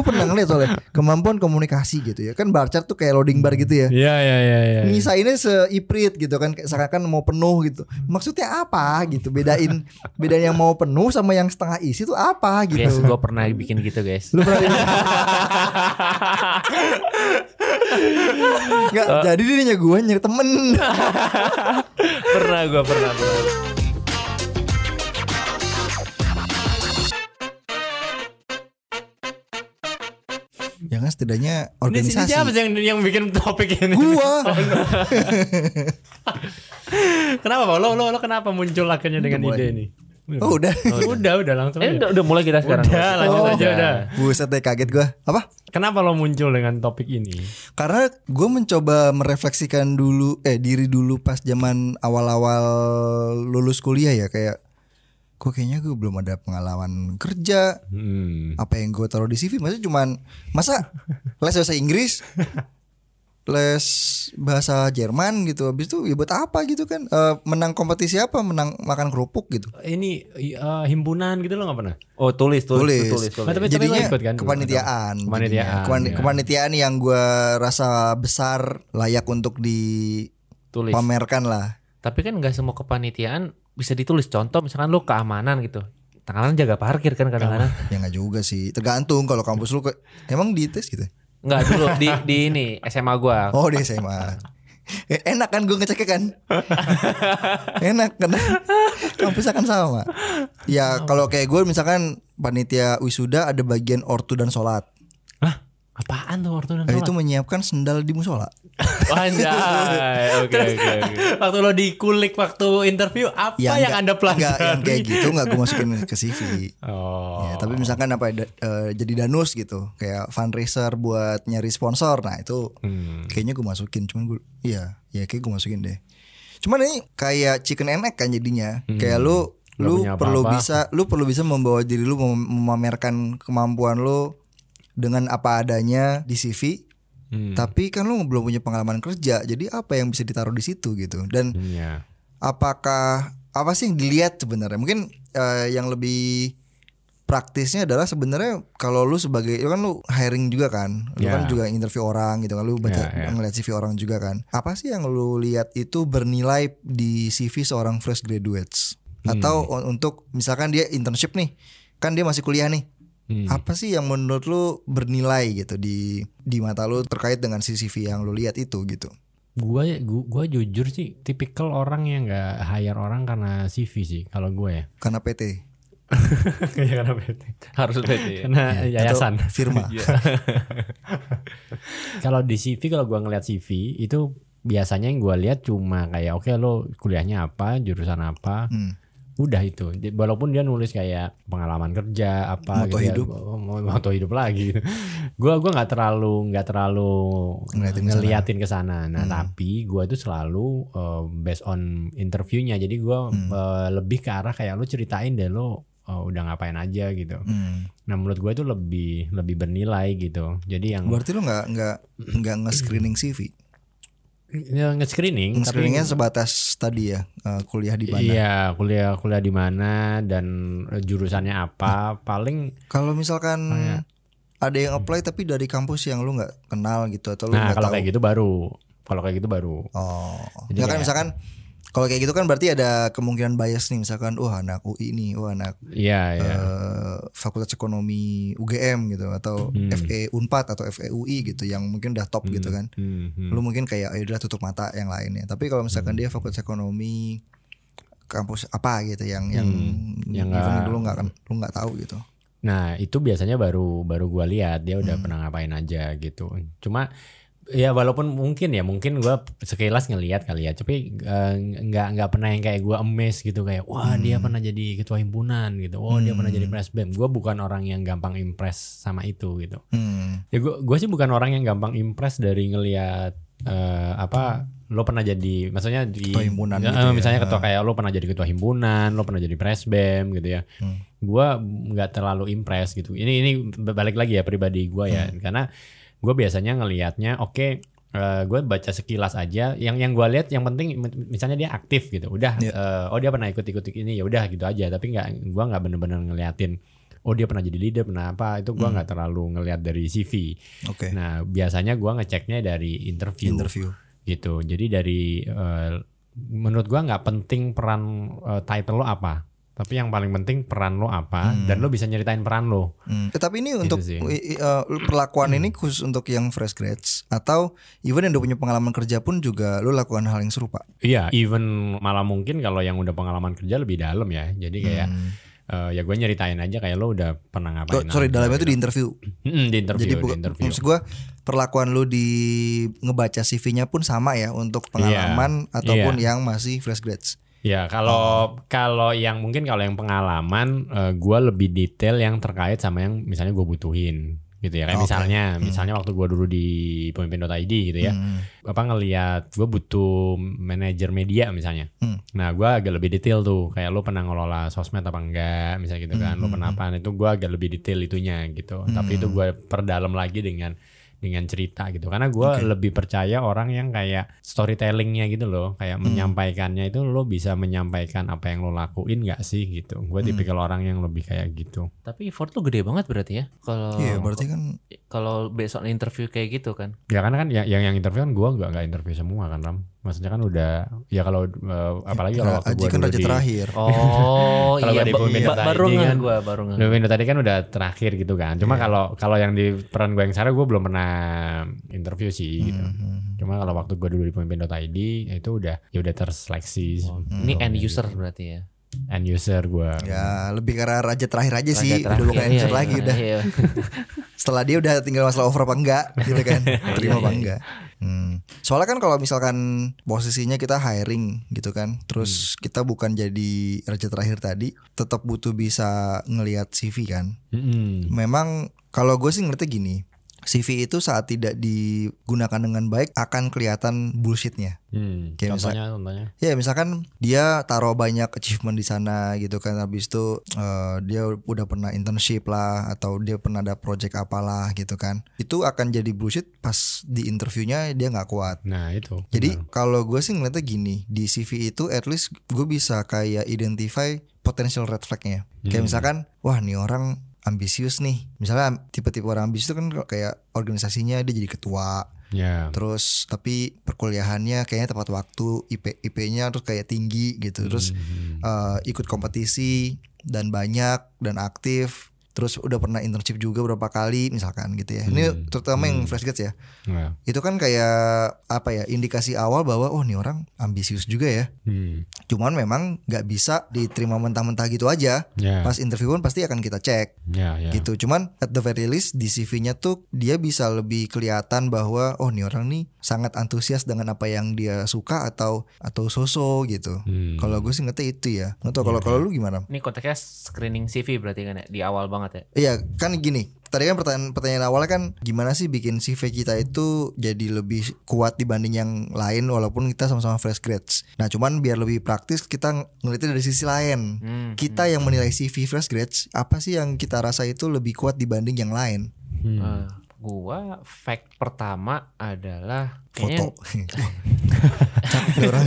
gue pernah ngeliat soalnya kemampuan komunikasi gitu ya. Kan bar chart tuh kayak loading bar gitu ya. Iya iya iya iya. Misainnya seiprit gitu kan kayak seakan mau penuh gitu. Maksudnya apa gitu? Bedain bedain yang mau penuh sama yang setengah isi tuh apa gitu. Guys, gue pernah bikin gitu guys. Lu pernah Enggak, jadi dirinya gue nyari temen pernah gue pernah pernah. Kan setidaknya Ini organisasi siapa sih yang yang bikin topik ini? Gua kenapa Pak? Lo, lo, lo kenapa muncul akhirnya dengan mulai. ide ini? Oh udah udah, udah langsung Eh aja. udah, udah mulai kita sekarang. Udah, lanjut Oh. aja udah. Buset deh kaget gue Apa? Kenapa lo muncul dengan topik ini? Karena gue mencoba merefleksikan dulu Eh diri dulu pas zaman awal-awal lulus kuliah ya Kayak Kok kayaknya gue belum ada pengalaman kerja Hmm. Apa yang gue taruh di CV Maksudnya cuman Masa les bahasa Inggris Les bahasa Jerman gitu Habis itu ya buat apa gitu kan Eh, Menang kompetisi apa Menang makan kerupuk gitu Ini eh, himpunan gitu lo nggak pernah? Oh tulis tulis Tulis. tulis tulis. tulis. Nah, tapi- jadinya ikut kan kepanitiaan Kepanitiaan, jadinya. Kepan- ya. kepanitiaan yang gue rasa besar layak untuk tulis. dipamerkan lah Tapi kan nggak semua kepanitiaan bisa ditulis. Contoh misalkan lu keamanan gitu. Tangan jaga parkir kan kadang-kadang. ya nggak juga sih tergantung kalau kampus lu ke, emang dites gitu Enggak dulu di di ini SMA gua. oh di SMA enak kan gue ngeceknya kan enak kan kampus akan sama ya kalau kayak gue misalkan panitia wisuda ada bagian ortu dan sholat? Apaan tuh ortu dan Nah, sholat? itu menyiapkan sendal di musola Anjay. Oke oke oke. waktu lo dikulik waktu interview apa yang, enggak- anda pelajari? enggak, yang kayak gitu nggak gue masukin ke CV Oh. Ya, tapi misalkan apa ya, da- eh, jadi danus gitu, kayak fundraiser buat nyari sponsor, nah itu Hmm. kayaknya gue masukin, cuman gue, iya, ya kayak gue masukin deh. Cuman ini kayak chicken and egg kan jadinya, kayak lu, lu perlu apa-apa. bisa, lu perlu bisa membawa diri lu mem- memamerkan kemampuan lu dengan apa adanya di CV. Hmm. Tapi kan lu belum punya pengalaman kerja, jadi apa yang bisa ditaruh di situ gitu? Dan Iya. apakah apa sih yang dilihat sebenarnya mungkin eh, yang lebih praktisnya adalah sebenarnya kalau lu sebagai lu kan lu hiring juga kan lu Ya. kan juga interview orang gitu kan lu baca Ya, ya. ngeliat CV orang juga kan apa sih yang lu lihat itu bernilai di CV seorang fresh graduates Hmm. atau un- untuk misalkan dia internship nih kan dia masih kuliah nih Hmm. apa sih yang menurut lu bernilai gitu di di mata lu terkait dengan si CV yang lu lihat itu gitu Gua, gua gua jujur sih tipikal orang yang nggak hire orang karena CV sih kalau gue ya. karena PT Kayak karena PT. Harus PT ya. Karena yayasan. atau firma Kalau di CV kalau gua ngeliat CV itu biasanya yang gua lihat cuma kayak oke lo kuliahnya apa, jurusan apa. Hmm. Udah itu. Walaupun dia nulis kayak pengalaman kerja apa Moto gitu hidup. ya. Mo- Moto hidup lagi gitu. Gua gua nggak terlalu nggak terlalu Ngeliatin ke sana. ngeliatin ke sana. Nah, Hmm. tapi gua itu selalu uh, based on interviewnya. Jadi gua Hmm. uh, lebih ke arah kayak lu ceritain deh lo uh, udah ngapain aja gitu. Hmm. Nah, menurut gua itu lebih lebih bernilai gitu. Jadi yang Berarti lu nggak nggak nggak nge-screening CV. Ya, nge-screening tapi Nge-screeningnya sebatas tadi ya eh, kuliah di mana. Iya, kuliah kuliah di mana dan eh, jurusannya apa. Paling Kalau misalkan Oh, iya. ada yang apply tapi dari kampus yang lu nggak kenal gitu atau lu nah kalau tahu. kayak gitu baru. Kalau kayak gitu baru. Oh. Jadi ya kan kayak- misalkan kalau kayak gitu kan berarti ada kemungkinan bias nih misalkan wah anak UI nih, wah anak Iya, iya. eh, Fakultas Ekonomi UGM gitu atau Hmm. FE Unpad atau FE UI gitu yang mungkin udah top gitu kan. Hmm, hmm. Lu mungkin kayak ya udah tutup mata yang lainnya. Tapi kalau misalkan dia Fakultas Ekonomi kampus apa gitu yang yang Hmm, yang even nggak- lu nggak kan lu nggak tahu gitu. Nah, itu biasanya baru baru gua lihat dia udah Hmm. pernah ngapain aja gitu. Cuma ya walaupun mungkin ya mungkin gua sekilas ngelihat kali ya, tapi eh, nggak nggak pernah yang kayak gua emes gitu kayak wah dia pernah jadi ketua himpunan gitu. Oh, dia pernah jadi Hmm. presbem. Gua bukan orang yang gampang impress sama itu gitu. Hmm. Ya gua gua sih bukan orang yang gampang impress dari ngelihat eh, apa lo pernah jadi maksudnya di Ketua himpunan Ya, gitu ya. misalnya ketua kayak lo pernah jadi ketua himpunan, lo pernah jadi presbem gitu ya. Hmm. Gua nggak terlalu impress gitu. Ini ini balik lagi ya pribadi gua ya Hmm. karena gue biasanya ngelihatnya oke gue baca sekilas aja yang yang gue lihat yang penting misalnya dia aktif gitu udah Iya. eh, oh dia pernah ikut ikut ini ya udah gitu aja tapi nggak gua nggak bener-bener ngeliatin oh dia pernah jadi leader pernah apa itu gua nggak terlalu ngelihat dari CV Oke. nah biasanya gua ngeceknya dari interview, Interview. gitu jadi dari eh, menurut gua nggak penting peran eh, title lo apa tapi yang paling penting peran lo apa dan lo bisa nyeritain peran lo Hmm. Tetapi ini untuk sih. i- i- eh, perlakuan ini khusus untuk yang fresh grads atau even yang udah punya pengalaman kerja pun juga lu lakukan hal yang serupa. Iya, even malah mungkin kalau yang udah pengalaman kerja lebih dalam ya. Jadi kayak eh, ya gue nyeritain aja kayak lo udah pernah Oh, ngapain. sorry, aja dalamnya itu gitu. di interview. Di interview, Jadi di bukan interview. maksud gua perlakuan lu di ngebaca CV-nya pun sama ya untuk pengalaman ataupun iya. yang masih fresh grads. Ya kalau kalau yang mungkin kalau yang pengalaman eh, gua lebih detail yang terkait sama yang misalnya gue butuhin gitu ya. Kayak Oke. misalnya misalnya waktu gua dulu di pemimpin.id gitu ya. Hmm. Apa ngelihat gue butuh manajer media misalnya. Hmm. Nah gua agak lebih detail tuh kayak lo pernah ngelola sosmed apa enggak misalnya gitu kan. Lo Hmm, pernah apa itu gua agak lebih detail itunya gitu. Tapi itu gua perdalam lagi dengan dengan cerita gitu karena gua Oke. lebih percaya orang yang kayak storytellingnya gitu loh kayak Hmm. menyampaikannya itu lo bisa menyampaikan apa yang lo lakuin nggak sih gitu gue Hmm. tipikal orang yang lebih kayak gitu Tapi effort lu gede banget berarti ya. Kalau Iya, berarti kan kalau on interview kayak gitu kan. ya karena kan yang yang, yang interview kan gue nggak nggak interview semua kan ram maksudnya kan udah ya kalau eh, apalagi kalau waktu Aji gue kan raja di terakhir. Oh Kalau iya, gua di ba- tadi baru kan- gua baru Windows tadi kan udah terakhir gitu kan. Cuma kalau kalau yang di peran gue yang sekarang gue belum pernah interview sih gitu. Hmm. Cuma kalau waktu gue dulu di pemimpin.id itu udah ya udah terseleksi Ini end user berarti ya. end user gue. Ya lebih karena raja terakhir aja sih, Raja udah bukan terakhir, answer iya, lagi iya, udah. iya. Setelah dia udah tinggal masalah over apa enggak gitu kan, terima apa enggak. Hmm. Soalnya kan kalau misalkan posisinya kita hiring gitu kan, terus kita bukan jadi raja terakhir tadi, tetap butuh bisa ngelihat CV kan. Mm-mm. Memang kalau gue sih ngerti gini, CV itu saat tidak digunakan dengan baik akan kelihatan bullshitnya. Hmm. Kayak Contohnya, contohnya. Ya misalkan dia taruh banyak achievement di sana gitu kan habis itu eh, dia udah pernah internship lah atau dia pernah ada project apalah gitu kan itu akan jadi bullshit pas di interviewnya dia nggak kuat Nah itu. jadi kalau gue sih ngeliatnya gini di CV itu at least gue bisa kayak identify potential red flagnya kayak Hmm. misalkan wah nih orang ambisius nih misalnya tipe-tipe orang ambisius itu kan kayak organisasinya dia jadi ketua ya. terus tapi perkuliahannya kayaknya tepat waktu IP IP-nya terus kayak tinggi gitu terus Hmm. eh, ikut kompetisi dan banyak dan aktif terus udah pernah internship juga berapa kali misalkan gitu ya ini Hmm. terutama yang Hmm. fresh grads ya Nah. itu kan kayak apa ya indikasi awal bahwa oh nih orang ambisius juga ya Hmm. cuman memang nggak bisa diterima mentah-mentah gitu aja Ya. pas interview pun pasti akan kita cek Ya, ya. gitu cuman at the very least di CV-nya tuh dia bisa lebih kelihatan bahwa oh nih orang nih sangat antusias dengan apa yang dia suka atau atau soso gitu. Hmm. kalau gue sih ngerti itu ya. Nggak tahu kalau kalau lu gimana? Ini konteksnya screening CV berarti kan ya? Di awal banget ya. iya kan gini. Tadi kan pertanyaan pertanyaan awalnya kan gimana sih bikin CV kita itu jadi lebih kuat dibanding yang lain walaupun kita sama-sama fresh grads? Nah cuman biar lebih praktis kita ngeliatnya dari sisi lain. Hmm. kita yang menilai CV fresh grads apa sih yang kita rasa itu lebih kuat dibanding yang lain? Hmm. Gua fact pertama adalah foto kayaknya orang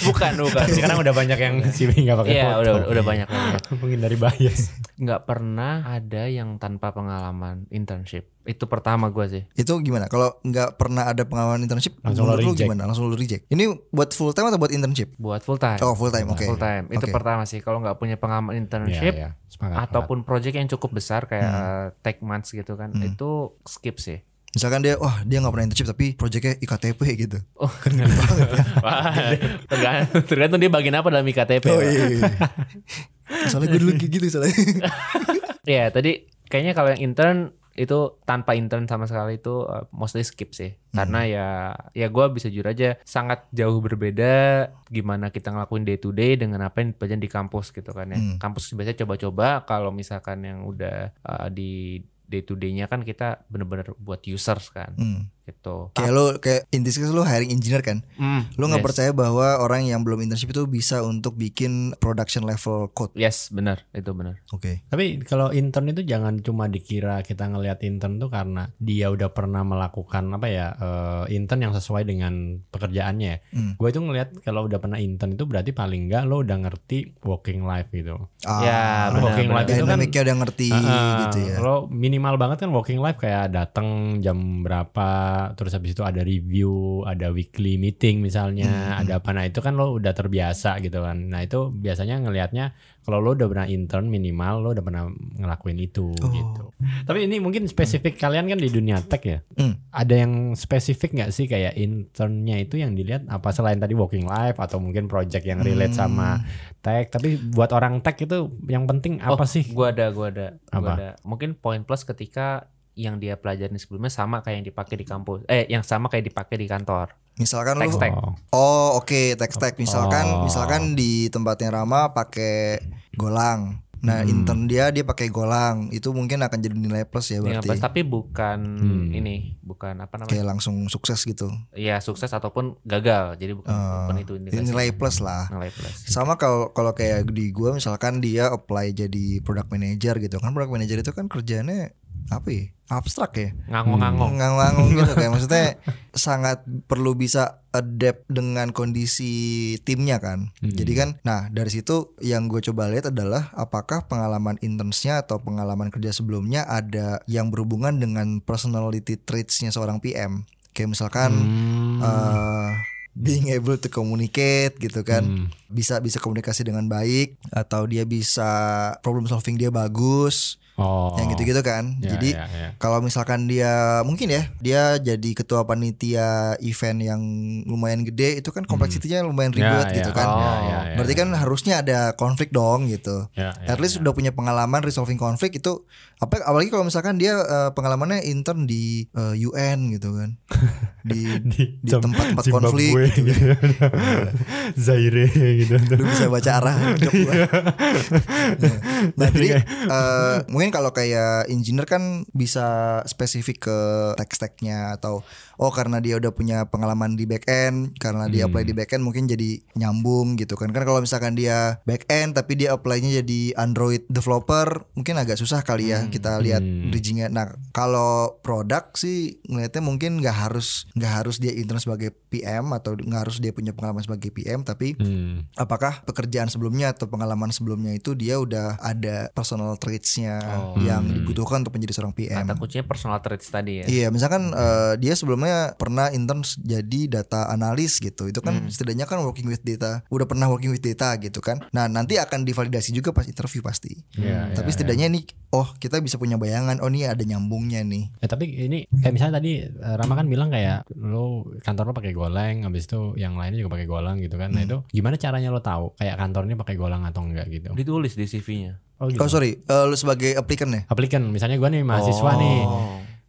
bukan bukan. Sekarang udah banyak yang CV nggak pakai Iya, foto. udah udah banyak banget. Menghindari bias. Nggak pernah ada yang tanpa pengalaman internship. Itu pertama gua sih. itu gimana kalau nggak pernah ada pengalaman internship Langsung lo reject. gimana langsung lu reject ini buat full time atau buat internship Buat full time. oh full time oke Full time. Itu Oke. pertama sih. Kalau nggak punya pengalaman internship Ya, ya. Sepakat, ataupun project yang cukup besar kayak Hmm. tech months gitu kan, itu skip sih. misalkan dia wah dia nggak pernah internship tapi proyeknya iktp gitu Oh, Wah, tergantung, tergantung dia bagian apa dalam IKTP. oh Pak. iya, iya. soalnya gue dulu kayak gitu soalnya Iya, tadi kayaknya kalau yang intern itu tanpa intern sama sekali itu uh, mostly skip sih. Karena ya ya gua bisa jujur aja sangat jauh berbeda gimana kita ngelakuin day to day dengan apa yang pelajaran di kampus gitu kan ya. Hmm. Kampus biasanya coba-coba kalau misalkan yang udah uh, di day to day-nya kan kita bener-bener buat users kan. Hmm. Gitu. Kayak lo kayak in this case lo hiring engineer kan. Hmm, Lo nggak yes. percaya bahwa orang yang belum internship itu bisa untuk bikin production level code. Yes, benar, itu benar. Oke. Tapi kalau intern itu jangan cuma dikira kita ngelihat intern tuh karena dia udah pernah melakukan apa ya eh, intern yang sesuai dengan pekerjaannya. Hmm. Gue itu ngelihat kalau udah pernah intern itu berarti paling enggak lo udah ngerti working life gitu. Ah, ya, benar. working benar. life itu kan Dynamicnya udah ngerti Ah, gitu ya. Lo minimal banget kan working life kayak datang jam berapa, terus habis itu ada review, ada weekly meeting misalnya, ada apa nah itu kan lo udah terbiasa gitu kan. Nah itu biasanya ngelihatnya kalau lo udah pernah intern minimal lo udah pernah ngelakuin itu gitu. Tapi ini mungkin spesifik kalian kan di dunia tech ya. Hmm. Ada yang spesifik nggak sih kayak internnya itu yang dilihat apa selain tadi working life atau mungkin project yang relate sama tech. Tapi buat orang tech itu yang penting apa Oh, sih? Gua ada, gua ada, gua Apa? ada. Mungkin poin plus ketika yang dia pelajarin sebelumnya sama kayak yang dipakai di kampus. Eh, yang sama kayak dipakai di kantor. Misalkan lu. Oh. Oh, oke, tech stack. Misalkan Oh. misalkan di tempatnya Rama pakai Golang. Nah, Hmm. intern dia dia pakai Golang. Itu mungkin akan jadi nilai plus ya berarti. plus, tapi bukan Hmm. ini, bukan apa namanya? Kayak langsung sukses gitu. Ya sukses ataupun gagal. Jadi bukan, Oh, bukan itu Ini nilai plus lah. Nilai plus. Sama kalau kalau kayak di gua misalkan dia apply jadi product manager gitu kan product manager itu kan kerjanya apa ya abstrak ya Ngangong-ngangong. nganggung gitu kayak maksudnya sangat perlu bisa adapt dengan kondisi timnya kan jadi kan nah dari situ yang gue coba lihat adalah apakah pengalaman internsnya atau pengalaman kerja sebelumnya ada yang berhubungan dengan personality traitsnya seorang PM kayak misalkan Hmm. eh, being able to communicate gitu kan Hmm. Bisa bisa komunikasi dengan baik atau dia bisa problem solving dia bagus Oh. yang gitu-gitu kan Ya, jadi ya, ya. kalau misalkan dia mungkin ya dia jadi ketua panitia event yang lumayan gede itu kan kompleksitinya lumayan Ya, ribet ya. gitu kan Oh, ya, ya, ya. berarti kan harusnya ada konflik dong gitu Ya, ya, at least udah punya pengalaman resolving konflik itu apa apalagi kalau misalkan dia eh, pengalamannya intern di eh, UN gitu kan di di, tempat-tempat konflik gitu. gitu. Zaire gitu. lu bisa baca arah job gua. nah jadi eh, mungkin kalau kayak engineer kan bisa spesifik ke tech stacknya atau oh karena dia udah punya pengalaman di back end karena dia apply di back end mungkin jadi nyambung gitu kan kan kalau misalkan dia back end tapi dia apply-nya jadi Android developer mungkin agak susah kali ya kita lihat bridgingnya nah kalau produk sih ngeliatnya mungkin nggak harus nggak harus dia intern sebagai PM atau nggak harus dia punya pengalaman sebagai PM tapi Hmm. apakah pekerjaan sebelumnya atau pengalaman sebelumnya itu dia udah ada personal traits-nya Oh. yang dibutuhkan untuk menjadi seorang PM. Kata kuncinya personal traits tadi ya. Iya, misalkan eh, dia sebelumnya pernah intern jadi data analis gitu. Itu kan Hmm. setidaknya kan working with data, udah pernah working with data gitu kan. Nah, nanti akan divalidasi juga pas interview pasti. Iya, Tapi setidaknya ini oh, kita bisa punya bayangan oh ini ada nyambungnya nih. Ya, tapi ini kayak misalnya tadi eh, Rama kan bilang kayak lo kantor lo pakai Golang, habis itu yang lainnya juga pakai Golang gitu kan. Hmm. Nah itu gimana caranya lo tahu kayak kantornya pakai Golang atau enggak gitu? Ditulis di CV-nya. Oh gitu. Oh, sorry, eh, lu sebagai applicant ya? Applicant, misalnya gue nih mahasiswa Oh. nih,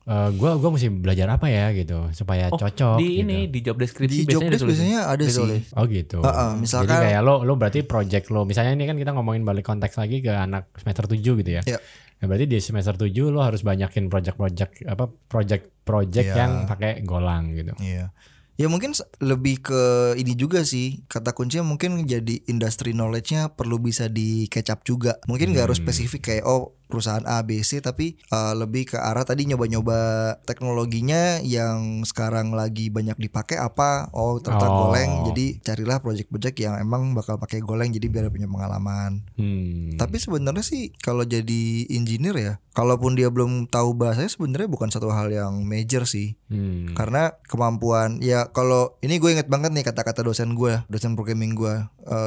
eh, gue gua mesti belajar apa ya gitu supaya Oh, cocok. di gitu. ini di job deskripsi Di job biasanya desk biasanya ada Ditulis. sih. Oh gitu. Heeh, misalkan- Jadi kayak lo lo berarti project lo, misalnya ini kan kita ngomongin balik konteks lagi ke anak semester 7 gitu ya. Iya. Nah, berarti di semester 7 lo harus banyakin project-project apa project-project Iya. yang pakai Golang gitu. Iya. Ya mungkin lebih ke ini juga sih kata kuncinya mungkin jadi industry knowledge-nya perlu bisa di catch up juga. Mungkin nggak harus spesifik kayak oh perusahaan A B C tapi uh, lebih ke arah tadi nyoba-nyoba teknologinya yang sekarang lagi banyak dipakai apa oh ternyata Oh. Golang jadi carilah project-project yang emang bakal pakai Golang jadi biar punya pengalaman. Hmm. Tapi sebenarnya sih kalau jadi engineer ya, kalaupun dia belum tahu bahasanya sebenarnya bukan satu hal yang major sih. Hmm. Karena kemampuan ya kalau ini gue inget banget nih kata-kata dosen gue, dosen programming gue.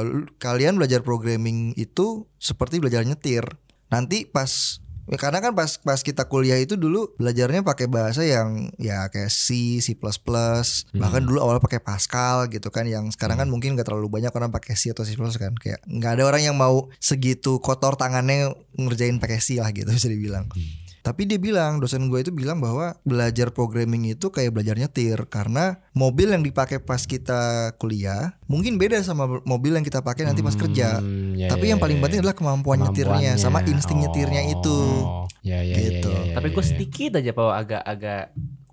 Lu- kalian belajar programming itu seperti belajar nyetir. Nanti pas ya karena kan pas pas kita kuliah itu dulu belajarnya pakai bahasa yang ya kayak C, C++, bahkan dulu awal pakai Pascal gitu kan yang sekarang kan mungkin gak terlalu banyak orang pakai C atau C++ kan. Kayak nggak ada orang yang mau segitu kotor tangannya ngerjain pakai C lah gitu bisa dibilang. Tapi dia bilang, dosen gue itu bilang bahwa belajar programming itu kayak belajar nyetir karena mobil yang dipakai pas kita kuliah mungkin beda sama mobil yang kita pakai nanti pas kerja. Hmm, ya, Tapi ya, yang paling ya, penting ya. adalah kemampuan nyetirnya sama insting nyetirnya itu. Oh, Ya, ya, Gitu. ya, ya, ya, Tapi ya, gue ya. sedikit aja pak agak-agak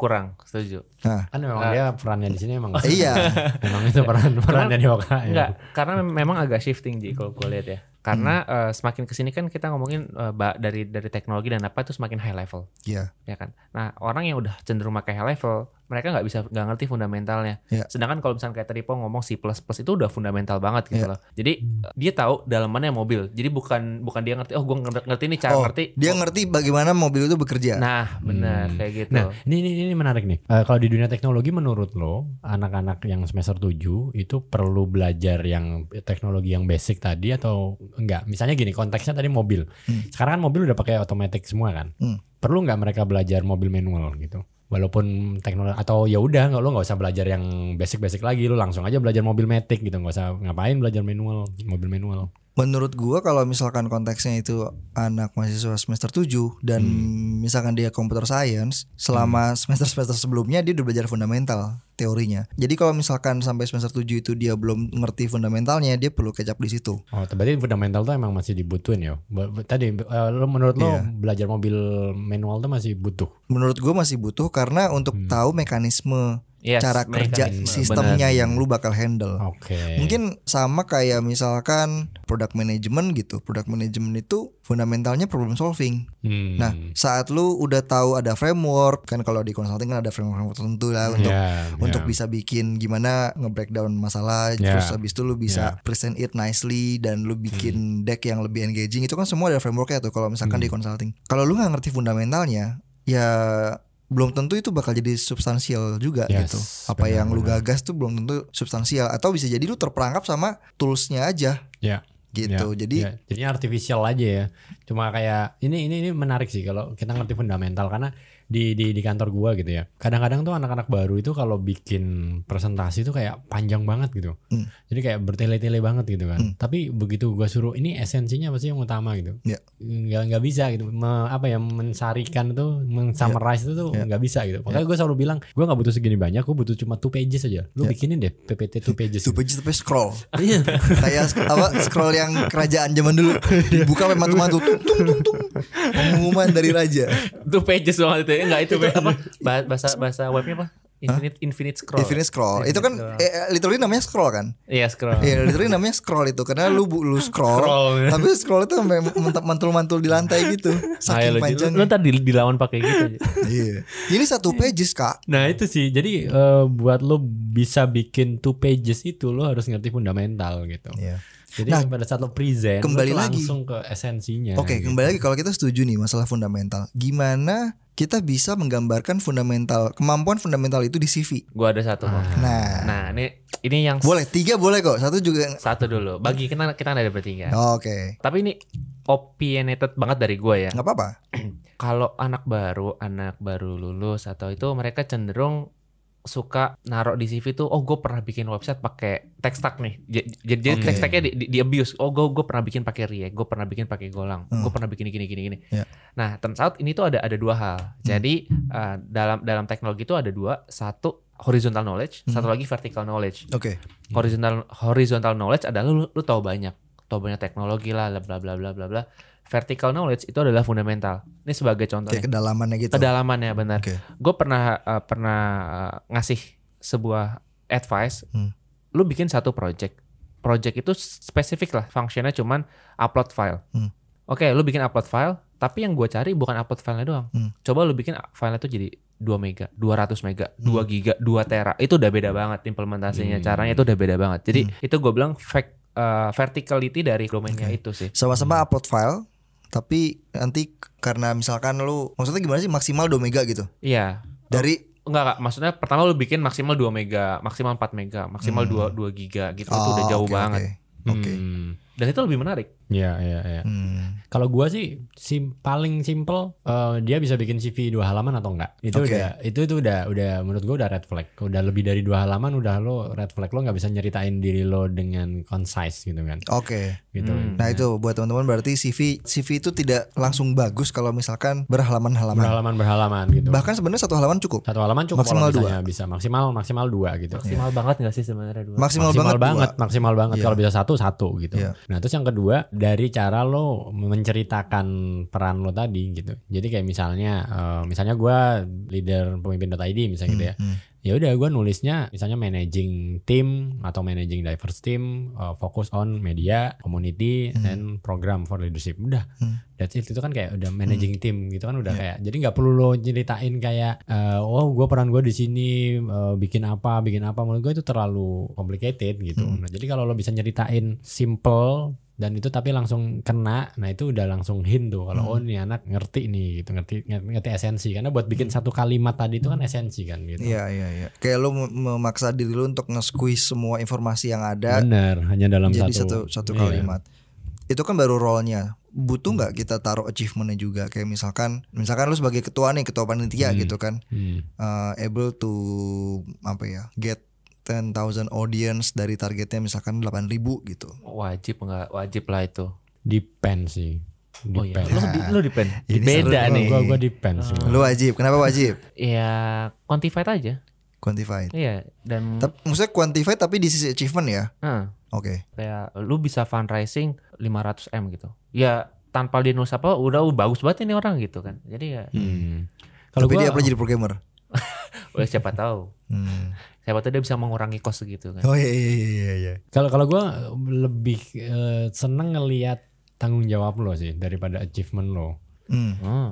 kurang, setuju. Nah, Kan memang dia perannya di sini memang iya. memang itu peran perannya di Oka ya. Enggak, karena mem- memang agak shifting Ji kalau gue lihat ya. Karena eh, semakin ke sini kan kita ngomongin ba- dari dari teknologi dan apa itu semakin high level, Iya. ya kan. Nah orang yang udah cenderung pakai high level, mereka nggak bisa nggak ngerti fundamentalnya. Iya. Sedangkan kalau misalnya kayak tadi Po ngomong C++ itu udah fundamental banget gitu Iya. loh. Jadi eh, dia tahu dalamannya mobil. Jadi bukan bukan dia ngerti oh gue ngerti nih cara Oh, ngerti. dia ngerti bagaimana mobil itu bekerja. Nah benar Hmm. kayak gitu. Nah, ini, ini ini menarik nih. Eh, kalau di dunia teknologi menurut lo, anak-anak yang semester 7 itu perlu belajar yang teknologi yang basic tadi atau enggak? Misalnya gini, konteksnya tadi mobil. Sekarang kan mobil udah pakai otomatis semua kan? Hmm. Perlu nggak mereka belajar mobil manual gitu? Walaupun teknologi atau ya udah nggak lo nggak usah belajar yang basic-basic lagi, lo langsung aja belajar mobil matic gitu, nggak usah ngapain belajar manual, mobil manual. Menurut gua kalau misalkan konteksnya itu anak mahasiswa semester 7 dan misalkan dia computer science, selama semester-semester sebelumnya dia udah belajar fundamental teorinya. Jadi kalau misalkan sampai semester 7 itu dia belum ngerti fundamentalnya, dia perlu kecap di situ. Oh, berarti fundamental tuh emang masih dibutuhin ya. Tadi eh, lo menurut lo Iya. belajar mobil manual tuh masih butuh. Menurut gua masih butuh karena untuk tahu mekanisme Yes, cara kerja mekanisme, sistemnya yang lu bakal handle. Oke. Mungkin sama kayak misalkan product management gitu. Product management itu fundamentalnya problem solving. Hmm. Nah, saat lu udah tahu ada framework, kan kalau di consulting kan ada framework tertentu lah untuk Ya, untuk ya. bisa bikin gimana nge-breakdown masalah, Ya. terus habis itu lu bisa present it nicely dan lu bikin deck yang lebih engaging. Itu kan semua ada frameworknya tuh kalau misalkan di consulting. Kalau lu nggak ngerti fundamentalnya, ya belum tentu itu bakal jadi substansial juga Yes, gitu. Apa yang lu benar-benar. gagas tuh belum tentu substansial atau bisa jadi lu terperangkap sama toolsnya aja ya. gitu. Ya, jadi ya. jadinya artificial aja ya. Cuma kayak ini ini ini menarik sih kalau kita ngerti fundamental karena di di di kantor gua gitu ya. Kadang-kadang tuh anak-anak baru itu kalau bikin presentasi itu kayak panjang banget gitu. Hmm. Jadi kayak bertele-tele banget gitu kan. Tapi begitu gua suruh ini esensinya apa sih yang utama gitu. Ya. Nggak nggak bisa gitu. Me- apa ya mensarikan itu, mensummarize itu tuh Ya. nggak bisa gitu. Makanya gua selalu bilang, gua nggak butuh segini banyak, gua butuh cuma two pages aja. Lu bikinin deh PPT two pages. itu gitu. page tapi scroll. Iya. kayak apa scroll yang kerajaan zaman dulu dibuka sampai mantu-mantu tung tung tung tung pengumuman dari raja Itu pages banget itu. Enggak itu apa? Ba- Bahasa bahasa webnya apa? Infinite Infinite Scroll. infinite scroll itu kan eh, eh, literally namanya scroll kan Iya scroll. Iya, literally namanya scroll itu karena lu lu scroll, Scroll. tapi scroll itu sampai mantul-mantul di lantai gitu, Ayo saking lu, lu, panjangnya. lu tadi dilawan pakai gitu aja. Iya. Ini satu pages kak. Nah itu sih, jadi eh, buat lo bisa bikin two pages itu lo harus ngerti fundamental gitu. Iya. Jadi Nah, pada saat lo present, kembali lo lagi. langsung ke esensinya. Oke, gitu. kembali lagi kalau kita setuju nih masalah fundamental, gimana kita bisa menggambarkan fundamental kemampuan fundamental itu di CV? Gua ada satu kok. Nah, Nah, ini ini yang boleh tiga boleh kok, satu juga. satu dulu. Bagi kita kita ada bertiga. Oke, Tapi ini opinionated banget dari gua ya. nggak apa-apa. Kalau anak baru, anak baru lulus atau itu mereka cenderung suka naruh di CV tuh, oh gue pernah bikin website pakai text tag nih. Jadi jadi Oke. text tagnya di, di, di abuse. Oh gue gue pernah bikin pakai React, gue pernah bikin pakai Golang, gue pernah bikin gini gini gini. Ya. Nah, turns out ini tuh ada ada dua hal. Jadi uh, dalam dalam teknologi itu ada dua, satu horizontal knowledge, satu lagi vertical knowledge. Oke, Horizontal horizontal knowledge adalah lu, lu tahu banyak, tahu banyak teknologi lah, bla bla bla bla bla. Vertical knowledge itu adalah fundamental. Ini sebagai contoh kedalamannya gitu. kedalamannya benar. Oke. Gue pernah uh, pernah uh, ngasih sebuah advice. Hmm. Lu bikin satu project. Project itu spesifik lah, fungsinya cuman upload file. Hmm. Oke, lu bikin upload file, tapi yang gue cari bukan upload filenya doang. Hmm. Coba lu bikin filenya tuh jadi 2 mega, 200 mega, Hmm. 2 giga, 2 tera. Itu udah beda banget implementasinya, Hmm. caranya itu udah beda banget. Jadi Hmm. itu gue bilang fact, uh, verticality dari domainnya itu sih. Sama-sama upload file, tapi nanti karena misalkan lu maksudnya gimana sih maksimal 2 mega gitu. Iya. Dari Enggak, enggak. Maksudnya pertama lu bikin maksimal 2 mega, maksimal 4 mega, maksimal 2 2 giga gitu. itu udah Oh, jauh oke, banget. Oke. Oke. Hmm. Dan itu lebih menarik. Iya, iya, iya. Hmm. Kalau gua sih sim paling simple eh, dia bisa bikin CV dua halaman atau enggak. Itu Oke. udah itu itu udah udah menurut gua udah red flag. Udah lebih dari dua halaman udah lo red flag lo nggak bisa nyeritain diri lo dengan concise gitu kan. Oke. Gitu. Hmm. Nah itu buat teman-teman berarti CV CV itu tidak langsung bagus kalau misalkan berhalaman-halaman. Berhalaman berhalaman gitu. Bahkan sebenarnya satu halaman cukup. Satu halaman cukup Maksimal misalnya bisa maksimal maksimal dua gitu. Maksimal banget gak sih sebenarnya dua? Maksimal, maksimal banget, banget, dua. maksimal banget. Iya. Kalau bisa satu satu gitu. Iya. Nah terus yang kedua dari cara lo menceritakan peran lo tadi gitu. Jadi kayak misalnya, eh, misalnya gue leader pemimpin.id misalnya gitu ya. Hmm. Ya udah gue nulisnya misalnya managing team atau managing diverse team, eh, fokus on media, community, and program for leadership. Udah, Hmm. that's it. Itu kan kayak udah managing team gitu kan udah kayak. Jadi nggak perlu lo ceritain kayak, eh, oh gue peran gue di sini eh, bikin apa, bikin apa. Menurut gue itu terlalu complicated gitu. Nah, jadi kalau lo bisa nyeritain simple dan itu tapi langsung kena, nah itu udah langsung hint tuh kalau oh nih anak ngerti nih gitu, ngerti ngerti, ngerti esensi. Karena buat bikin satu kalimat tadi itu kan esensi kan gitu. Iya iya iya. Kayak lu mem- memaksa diri lu untuk nge-squeeze semua informasi yang ada Bener, hanya dalam jadi satu satu satu iya. kalimat. Itu kan baru role-nya. Butuh nggak kita taruh achievementnya juga kayak misalkan misalkan lu sebagai ketua nih ketua panitia gitu kan Hmm. uh, able to apa ya get 10,000 audience dari targetnya misalkan 8.000 gitu. Wajib nggak wajib lah itu. Depend sih. Oh iya. Depend. Lu, lu depend. Ini Beda seru nih. Gua gua depend sih. Lu wajib. Kenapa wajib? Ya quantified aja. Quantified. Iya dan Tapi maksudnya quantified tapi di sisi achievement ya. Nah, Oke. kayak lu bisa fundraising 500 m gitu. Ya tanpa dia nulis apa udah uh, bagus banget ini orang gitu kan. Jadi ya Hmm. Kalau Tapi gua dia pernah jadi programmer. siapa tahu. Hmm. Siapa tahu dia bisa mengurangi cost gitu kan. Oh iya iya iya iya. kalau kalau gua lebih eh, seneng ngelihat tanggung jawab lo sih daripada achievement lo. Hmm. Hmm.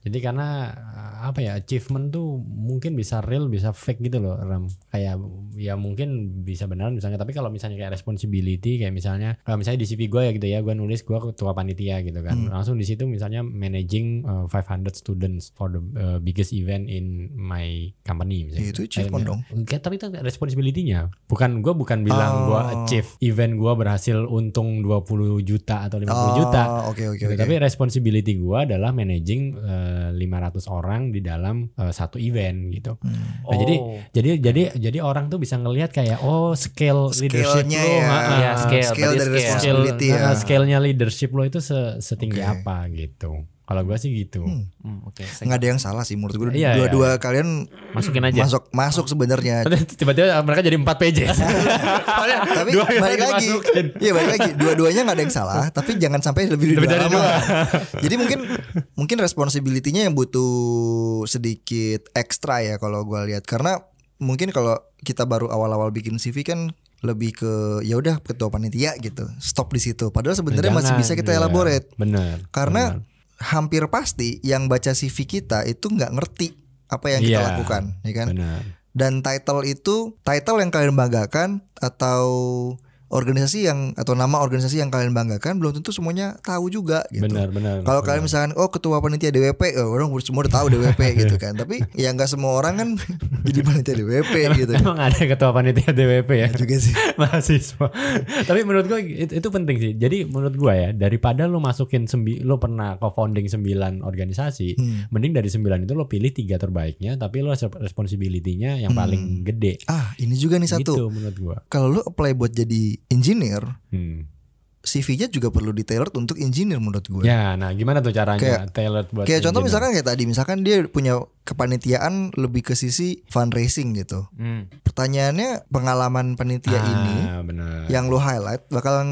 Jadi karena eh, apa ya achievement tuh mungkin bisa real bisa fake gitu loh Ram. Kayak ya mungkin bisa benar misalnya tapi kalau misalnya kayak responsibility kayak misalnya kalau misalnya di CV gue ya gitu ya gue nulis gue ketua panitia gitu kan. Langsung di situ misalnya managing eh, 500 students for the eh, biggest event in my company misalnya. Itu achievement dong. Kayak, tapi itu responsibility-nya. Bukan gue bukan bilang gue Oh. achieve event gue berhasil untung 20 juta atau 50 Oh, juta. oke oke Gitu, oke. Tapi responsibility gua adalah managing eh, 500 orang di dalam eh, satu event gitu. Hmm. Nah, jadi Oh. jadi jadi jadi orang tuh bisa ngelihat kayak oh scale leadership lo, ya. ha, Iya, scale, Scale dari scale. scale, responsibility ya. ha, scale-nya leadership lo itu se- setinggi Oke. apa gitu. Kalau gua sih gitu. Hmm. Hmm, oke. Nggak ada yang salah sih menurut gue. Iya, Dua-dua kalian Masukin aja. masuk masuk sebenarnya. Tiba-tiba mereka jadi 4 pages. tapi Dua balik lagi, iya balik lagi. Dua-duanya nggak ada yang salah, tapi jangan sampai lebih dari Lebih dua dari halaman. dua. Jadi mungkin mungkin responsibility-nya yang butuh sedikit ekstra ya kalau gua lihat karena mungkin kalau kita baru awal-awal bikin CV kan lebih ke ya udah ketua panitia gitu stop di situ padahal sebenarnya masih bisa kita iya. elaborate Bener. karena hampir pasti yang baca CV kita itu nggak ngerti apa yang kita Iya, lakukan ya kan Bener. dan title itu title yang kalian banggakan atau organisasi yang atau nama organisasi yang kalian banggakan belum tentu semuanya tahu juga gitu. Bener bener. Kalau kalian misalkan oh ketua panitia DWP, oh, orang semua udah tahu DWP gitu kan. Tapi ya nggak semua orang kan jadi panitia DWP gitu. Emang ada ketua panitia DWP ya? juga sih. mahasiswa. Tapi menurut gua itu, itu penting sih. Jadi menurut gua ya daripada lo masukin sembi, lo pernah co-founding 9 organisasi, Hmm. mending dari 9 itu lo pilih tiga terbaiknya, tapi lo responsibility-nya yang paling gede. Ah, ini juga nih Hmm. satu. Gitu menurut gua. Kalau lu apply buat jadi engineer, Hmm. CV-nya juga perlu di-tailored untuk engineer menurut gue. Ya, nah gimana tuh caranya Kayak- tailored buat Kayak contoh engineer? misalkan kayak tadi, misalkan dia punya kepanitiaan lebih ke sisi fundraising gitu. Hmm. Pertanyaannya pengalaman panitia ini Ah, benar. yang lu highlight bakal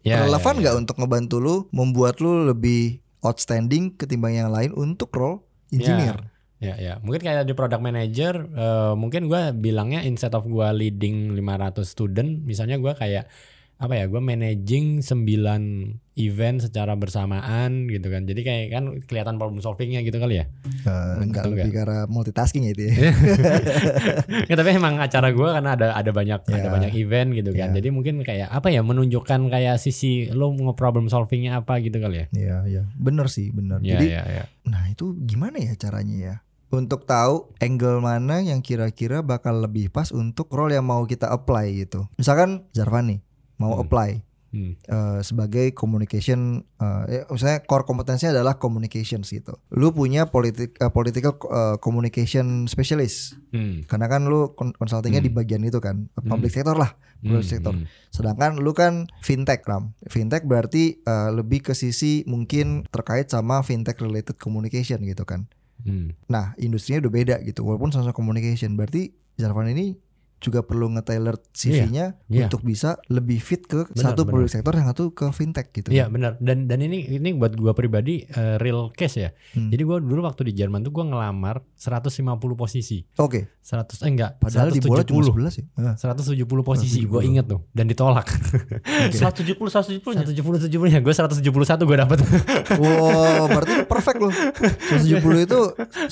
Ya, relevan ya, nggak untuk ngebantu lu membuat lu lebih outstanding ketimbang yang lain untuk role engineer. Ya, ya. Mungkin kayak di product manager, eh, mungkin gua bilangnya instead of gua leading 500 student, misalnya gua kayak apa ya, gua managing 9 event secara bersamaan gitu kan. Jadi kayak kan kelihatan problem solvingnya gitu kali ya. Eh, enggak Betul lebih arah multitasking ya itu ya. ya tapi emang acara gua karena ada ada banyak ada Ya. banyak event gitu kan. Ya. Jadi mungkin kayak apa ya menunjukkan kayak sisi lo nge-problem solvingnya apa gitu kali ya. Iya, iya. Bener sih, bener. Ya, Jadi ya, ya. Nah itu gimana ya caranya ya? Untuk tahu angle mana yang kira-kira bakal lebih pas untuk role yang mau kita apply gitu. Misalkan Zarvan nih mau Hmm. apply Hmm. eh, sebagai communication, eh, ya, misalnya core kompetensinya adalah communications gitu. Lu punya politik eh, political eh, communication specialist, Hmm. karena kan lu consultingnya di bagian itu kan, public sector lah, public Hmm, sector. hmm. Sedangkan lu kan fintech ram. Fintech berarti eh, lebih ke sisi mungkin terkait sama fintech related communication gitu kan. Hmm. Nah, industrinya udah beda gitu. Walaupun sama-sama communication, berarti Zarvan ini juga perlu nge-tailor CV-nya iya. untuk bisa lebih fit ke Benar, satu benar. public sector yang satu ke fintech gitu. Iya benar dan dan ini ini buat gua pribadi eh, real case ya. Hmm. Jadi gua dulu waktu di Jerman tuh gua ngelamar 150 posisi. Oke, 100 eh enggak, padahal di bola cuma 170. 11 ya. Ah, 170 posisi 170. gue inget tuh dan ditolak 170 170 nya. 170 70 nya gue 171 gue dapet Wow, berarti perfect loh. 170 itu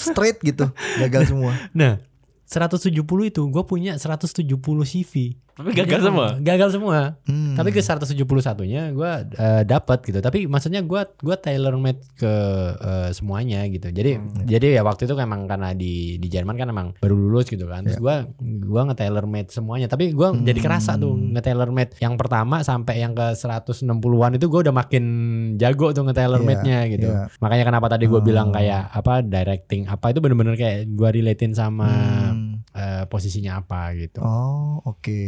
straight gitu, gagal semua. nah 170 itu gue punya 170 CV Tapi gagal semua. gagal semua. Hmm. tapi ke 171 nya gue eh, dapat gitu. Tapi maksudnya gue gua tailor made ke eh, semuanya gitu. Jadi jadi ya waktu itu emang karena di di Jerman kan emang baru lulus gitu kan. Terus gue gua nge tailor made semuanya. Tapi gue jadi kerasa tuh nge tailor made yang pertama sampai yang ke 160-an itu gue udah makin jago tuh nge tailor Iya, made nya gitu. iya. makanya kenapa tadi gue Oh. bilang kayak apa directing apa itu bener-bener kayak gue relatein sama Hmm. Eh, posisinya apa gitu Oh, oke.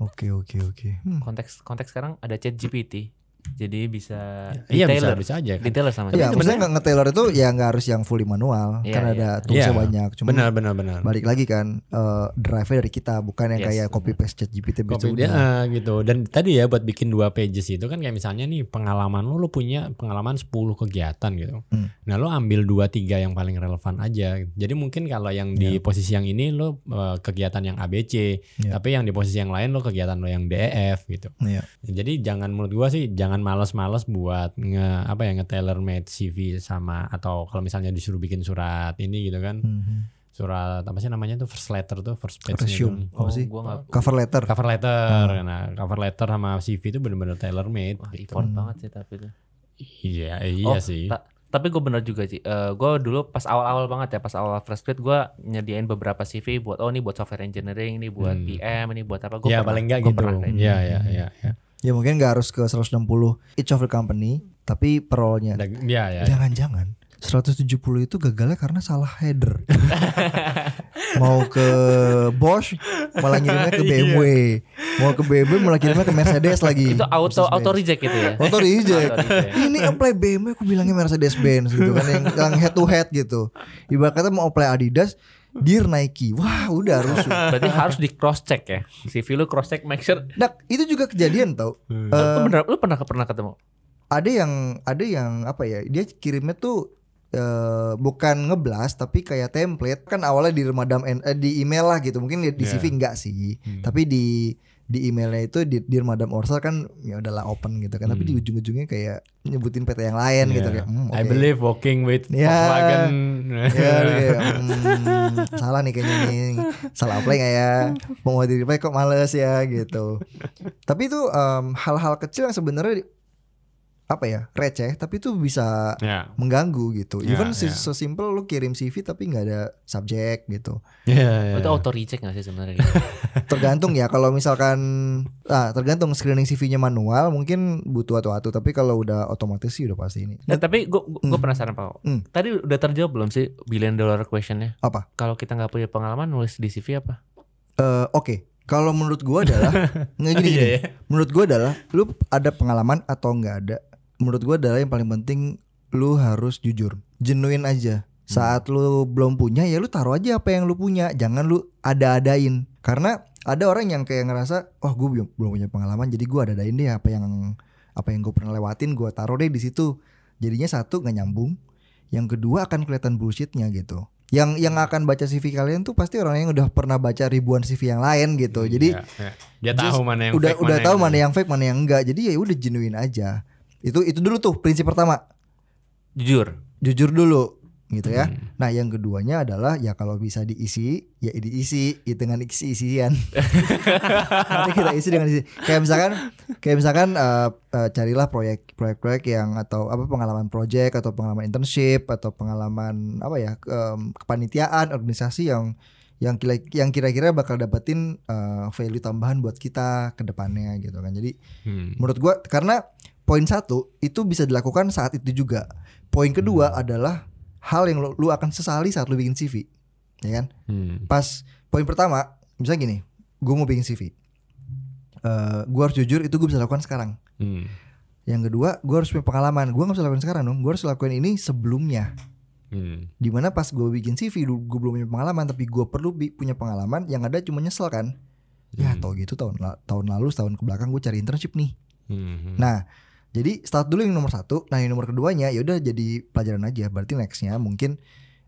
Oke, oke, oke. Hmm. Konteks konteks sekarang ada chat GPT. Jadi bisa iya bisa di-tailor. bisa aja kan Di-tailor sama Iya, dia. maksudnya nggak nge-tailor itu ya nggak harus yang fully manual, Iya, kan iya. ada toolsnya Iya, banyak. Cuma benar benar benar balik lagi kan, eh drive-nya dari kita, bukan yang Yes, kayak benar. copy paste chat GPT gitu. dia eh, gitu dan tadi ya buat bikin dua pages itu kan kayak misalnya nih pengalaman lu lu punya pengalaman 10 kegiatan gitu. Hmm. Nah, lu ambil dua tiga yang paling relevan aja. Jadi mungkin kalau yang di posisi yang ini lu eh, kegiatan yang ABC, Iya. tapi yang di posisi yang lain lu kegiatan lu yang DEF gitu. Iya. Jadi jangan menurut gua sih jangan males-males buat nge apa ya nge tailor made CV sama atau kalau misalnya disuruh bikin surat ini gitu kan. Mhm. Surat apa sih namanya tuh first letter tuh first page Resume. Oh, Apa sih? gua nggak Cover letter. cover letter nah cover letter sama CV itu bener-bener tailor made Wah, gitu. effort banget sih tapi itu. iya iya Oh, sih ta- tapi gue bener juga sih. Eh gue dulu pas awal-awal banget ya, pas awal fresh grade gue nyediain beberapa CV buat oh ini buat software engineering, ini buat Hmm. PM, ini buat apa? Gue ya paling enggak gua gitu pernah kayak iya iya iya iya Ya mungkin nggak harus ke 160 each of the company, tapi per role-nya. Ada- iya iya Jangan-jangan 170 itu gagalnya karena salah header. Mau ke Bosch malah ngirimnya ke BMW. Mau ke BMW malah kirimnya ke Mercedes lagi. Itu auto Mercedes-Benz. auto reject gitu ya. Auto reject. Auto reject. Ini apply BMW aku bilangnya Mercedes Benz gitu kan yang, yang head to head gitu. Ibarat kata mau apply Adidas, Dear Nike. Wah, udah rusuh. Berarti harus di cross check ya. CV lu cross check make sure. Nah, itu juga kejadian tau. Hmm. Eh, lu bener lu pernah pernah ketemu? ada yang ada yang apa ya? Dia kirimnya tuh eh, bukan ngeblas tapi kayak template kan awalnya di remadam en- eh, di email lah gitu mungkin di, Iya. CV enggak sih Hmm. tapi di di emailnya itu di, di remadam orsal kan ya udahlah open gitu kan tapi di Hmm. ujung-ujungnya kayak nyebutin PT yang lain gitu Iya. kayak hmm, I oke. believe walking with Ya. Volkswagen ya lu kayak hmm, salah nih kayaknya nih salah apply nggak ya mau di reply kok males ya gitu tapi itu em, hal-hal kecil yang sebenarnya apa ya receh tapi itu bisa ya mengganggu gitu Ya, even so simple lu kirim CV tapi nggak ada subjek gitu Iya, Oh, iya. itu auto reject gak sih sebenarnya? tergantung ya kalau misalkan ah tergantung screening CV-nya manual mungkin butuh atu-atu tapi kalau udah otomatis sih udah pasti ini Nah, tapi gue gue penasaran Pak. Hmm. Tadi udah terjawab belum sih billion dollar questionnya? apa Kalau kita nggak punya pengalaman nulis di CV apa? Eh, oke kalau menurut gua adalah nggak gini, Iya, gini. iya. menurut gua adalah lu ada pengalaman atau nggak ada menurut gua adalah yang paling penting lu harus jujur. Genuine aja. Saat lu belum punya ya lu taruh aja apa yang lu punya. Jangan lu ada-adain. Karena ada orang yang kayak ngerasa oh gue belum belum punya pengalaman jadi gua ada-adain deh apa yang apa yang gue pernah lewatin gua taruh deh di situ. Jadinya satu nggak nyambung. Yang kedua akan kelihatan bullshitnya gitu. Yang yang akan baca CV kalian tuh pasti orang yang udah pernah baca ribuan CV yang lain gitu. Jadi Iya, iya. dia tahu mana yang udah fake, udah tahu mana yang yang fake mana yang enggak. Jadi ya udah genuine aja itu itu dulu tuh prinsip pertama Jujur. jujur dulu gitu ya Hmm. nah yang keduanya adalah ya kalau bisa diisi ya diisi ya dengan isi isian nanti kita isi dengan isi kayak misalkan kayak misalkan eh, eh, carilah proyek proyek-proyek yang atau apa pengalaman project atau pengalaman internship atau pengalaman apa ya em, kepanitiaan organisasi yang yang kira yang kira-kira bakal dapetin eh, value tambahan buat kita ke depannya gitu kan jadi Hmm. menurut gua karena poin satu itu bisa dilakukan saat itu juga poin kedua adalah hal yang lu, lu akan sesali saat lu bikin CV ya kan Hmm. pas poin pertama misalnya gini gue mau bikin CV Eh gue harus jujur itu gue bisa lakukan sekarang Hmm. yang kedua gue harus punya pengalaman gue nggak bisa lakukan sekarang dong gue harus lakukan ini sebelumnya Hmm. Di mana pas gue bikin CV gue belum punya pengalaman tapi gue perlu punya pengalaman yang ada cuma nyesel kan. Ya tau gitu tahun tahun lalu tahun ke belakang gue cari internship nih. Hmm. Nah jadi start dulu yang nomor satu. Nah yang nomor keduanya ya udah jadi pelajaran aja. Berarti nextnya mungkin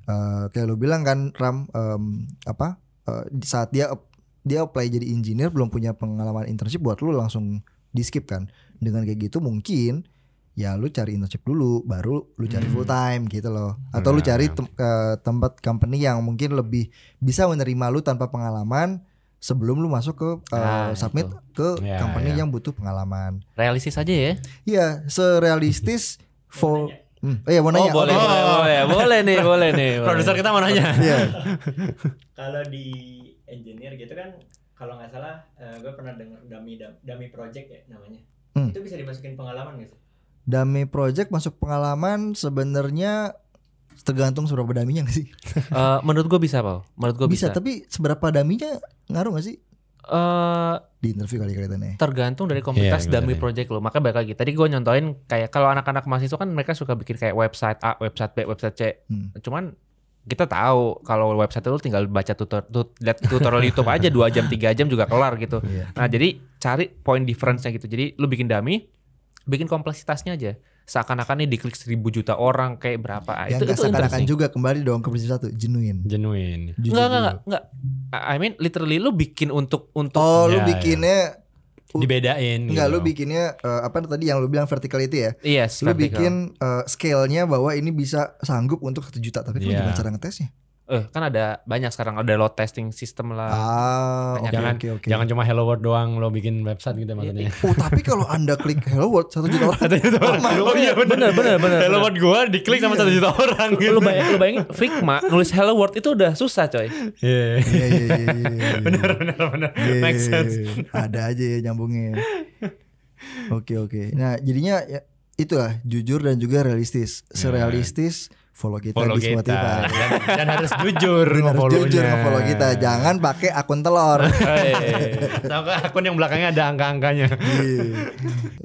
eh, kayak lo bilang kan Ram em, apa di saat dia dia apply jadi engineer belum punya pengalaman internship buat lu langsung di skip kan. Dengan kayak gitu mungkin ya lu cari internship dulu baru lu cari full time gitu loh. Atau lu Nah. cari tem- ke tempat company yang mungkin lebih bisa menerima lu tanpa pengalaman sebelum lu masuk ke eh, Ah, submit itu. ke Ya, company ya. yang butuh pengalaman. Realistis aja ya. Iya, serealistis for Hmm, oh iya mau nanya. Oh boleh, Oke. boleh, boleh, boleh nih, boleh nih. Produser kita mau nanya. Iya. kalau di engineer gitu kan kalau nggak salah gue pernah denger dummy dummy project ya namanya Hmm. itu bisa dimasukin pengalaman gak sih Dummy project masuk pengalaman sebenarnya tergantung seberapa daminya gak sih? Eh, menurut gue bisa, Pak. Menurut gue bisa, bisa. tapi seberapa daminya ngaruh gak sih? Eh, Di interview kali kelihatannya. tergantung dari komunitas Iya, dummy project lo. Maka balik lagi. Tadi gue nyontoin kayak kalau anak-anak mahasiswa kan mereka suka bikin kayak website A, website B, website C. Hmm. Cuman kita tahu kalau website itu tinggal baca tutor, tut, lihat tutorial YouTube aja 2 jam 3 jam juga kelar gitu. Iya. Nah, jadi cari point difference-nya gitu. Jadi lu bikin dummy, bikin kompleksitasnya aja. Seakan-akan nih diklik seribu juta orang kayak berapa. Ah, Yang itu gak itu seakan-akan juga kembali dong ke prinsip satu, genuine. Genuine. Jujur Enggak, enggak, enggak. I mean literally lu bikin untuk untuk Oh, lu Ya, bikinnya Dibedain. enggak gitu. lu bikinnya eh, apa tadi yang lu bilang verticality ya? Yes, Lu vertical. bikin eh, scale-nya bahwa ini bisa sanggup untuk satu juta, tapi kan Iya. gimana cara ngetesnya? Eh, kan ada banyak sekarang ada load testing system lah. Ah, oke Jangan oke oke. jangan cuma Hello World doang lo bikin website gitu maksudnya. Oh tapi kalau anda klik Hello World satu juta orang, Oh iya benar bener, bener, Hello bener. World gua diklik sama satu juta orang gitu. lu bayangin, lu bayangin Figma nulis hello world itu udah susah coy. Iya. Iya iya iya. iya, iya. Benar benar benar. Iya, Make iya, sense. iya. Ada aja ya nyambungnya. Oke oke. Nah jadinya ya, itulah jujur dan juga realistis. Serealistis follow kita Follow di kita Spotify. dan, dan harus jujur Dan harus jujur nge-follow kita. Jangan pakai akun telur. Tahu akun yang belakangnya ada angka-angkanya. Iya.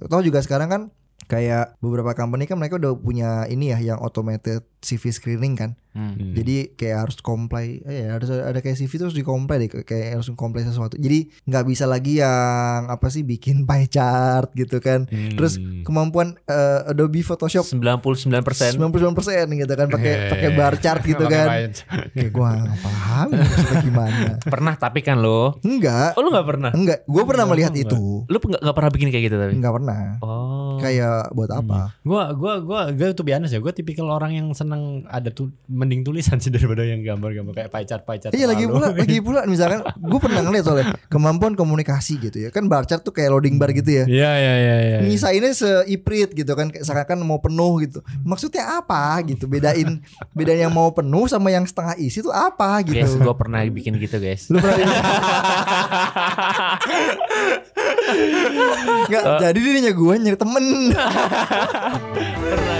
Tahu juga sekarang kan kayak beberapa company kan mereka udah punya ini ya yang automated CV screening kan. Hmm. Jadi kayak harus comply, eh, ya harus ada kayak CV terus di comply deh, kayak harus comply sesuatu. Jadi nggak bisa lagi yang apa sih bikin pie chart gitu kan. Terus Hmm. kemampuan eh, Adobe Photoshop 99% 99% gitu kan pakai Eh. pakai bar chart gitu kan. Kayak gua nggak paham gimana. Pernah tapi kan lo. Enggak, Oh lu gak pernah? enggak. Gua pernah melihat enggak. itu. Lu nggak nggak pernah bikin kayak gitu tapi? Enggak pernah. Oh. Kayak buat apa? Gua gua gua gua tuh biasa ya. Gua tipikal orang yang seneng ada tuh mending tulisan sih daripada yang gambar-gambar kayak pie chart pie chart. Iya lagi pula lagi pula misalkan gue pernah ngeliat soalnya kemampuan komunikasi gitu ya kan bar chart tuh kayak loading bar gitu ya Iya iya iya iya. ngisainnya seiprit gitu kan kayak seakan mau penuh gitu maksudnya apa gitu bedain bedain yang mau penuh sama yang setengah isi tuh apa gitu Guys, gue pernah bikin gitu guys. lu pernah Nggak, jadi dirinya gue nyari temen.